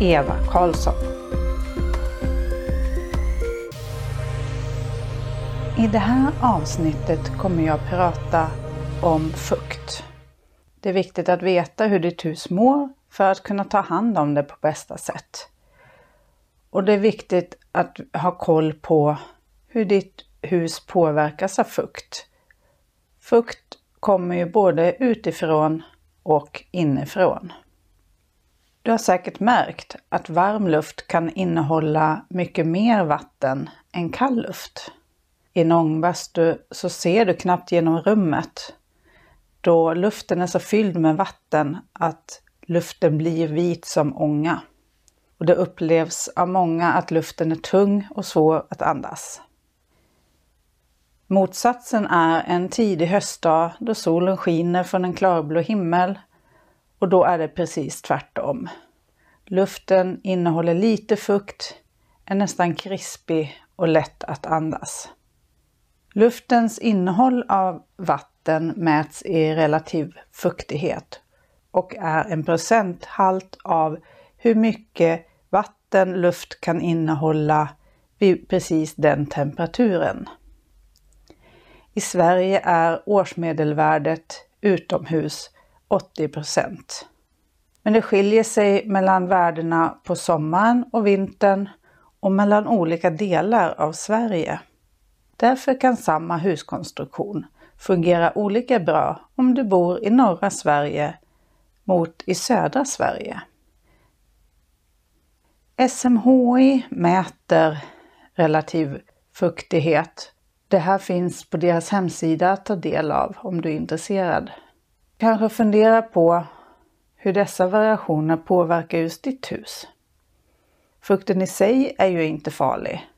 Eva Karlsson. I det här avsnittet kommer jag prata om fukt. Det är viktigt att veta hur ditt hus mår för att kunna ta hand om det på bästa sätt. Och det är viktigt att ha koll på hur ditt hus påverkas av fukt. Fukt kommer ju både utifrån och inifrån. Du har säkert märkt att varm luft kan innehålla mycket mer vatten än kall luft. I en ångbastu så ser du knappt genom rummet då luften är så fylld med vatten att luften blir vit som ånga. Och det upplevs av många att luften är tung och svår att andas. Motsatsen är en tidig höstdag då solen skiner från en klarblå himmel och då är det precis tvärtom. Luften innehåller lite fukt, är nästan krispig och lätt att andas. Luftens innehåll av vatten mäts i relativ fuktighet och är en procenthalt av hur mycket vatten luft kan innehålla vid precis den temperaturen. I Sverige är årsmedelvärdet utomhus 80 Men det skiljer sig mellan värdena på sommaren och vintern och mellan olika delar av Sverige. Därför kan samma huskonstruktion fungera olika bra om du bor i norra Sverige mot i södra Sverige. SMHI mäter relativ fuktighet det här finns på deras hemsida att ta del av om du är intresserad. Kanske fundera på hur dessa variationer påverkar just ditt hus. Fukten i sig är ju inte farlig.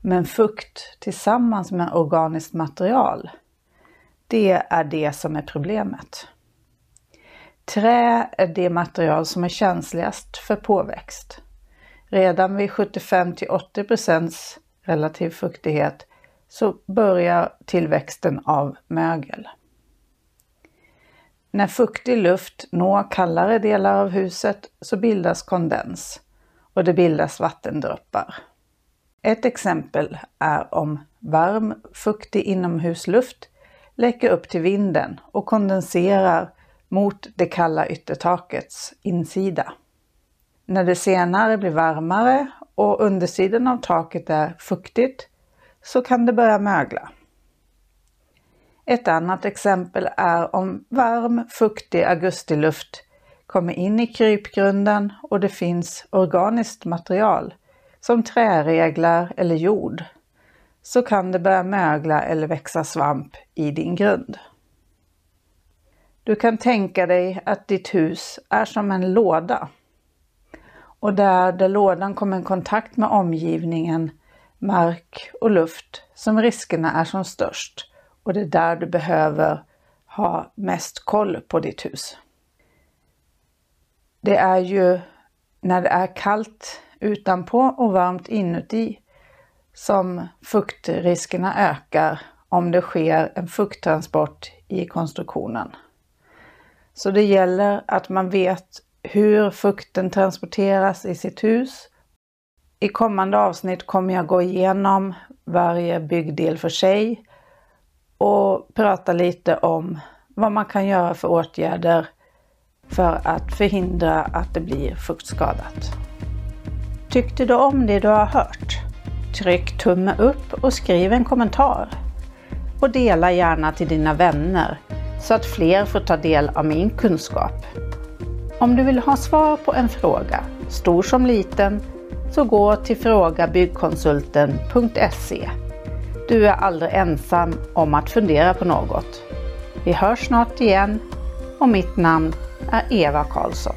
Men fukt tillsammans med organiskt material, det är det som är problemet. Trä är det material som är känsligast för påväxt. Redan vid 75 80% relativ fuktighet så börjar tillväxten av mögel. När fuktig luft når kallare delar av huset så bildas kondens och det bildas vattendroppar. Ett exempel är om varm, fuktig inomhusluft läcker upp till vinden och kondenserar mot det kalla yttertakets insida. När det senare blir varmare och undersidan av taket är fuktigt så kan det börja mögla. Ett annat exempel är om varm, fuktig augustiluft kommer in i krypgrunden och det finns organiskt material som träreglar eller jord. Så kan det börja mögla eller växa svamp i din grund. Du kan tänka dig att ditt hus är som en låda. Och där, där lådan kommer i kontakt med omgivningen mark och luft som riskerna är som störst och det är där du behöver ha mest koll på ditt hus. Det är ju när det är kallt utanpå och varmt inuti som fuktriskerna ökar om det sker en fukttransport i konstruktionen. Så det gäller att man vet hur fukten transporteras i sitt hus i kommande avsnitt kommer jag gå igenom varje byggdel för sig och prata lite om vad man kan göra för åtgärder för att förhindra att det blir fuktskadat. Tyckte du om det du har hört? Tryck tumme upp och skriv en kommentar. Och dela gärna till dina vänner så att fler får ta del av min kunskap. Om du vill ha svar på en fråga, stor som liten, så gå till frågabyggkonsulten.se. Du är aldrig ensam om att fundera på något. Vi hörs snart igen och mitt namn är Eva Karlsson.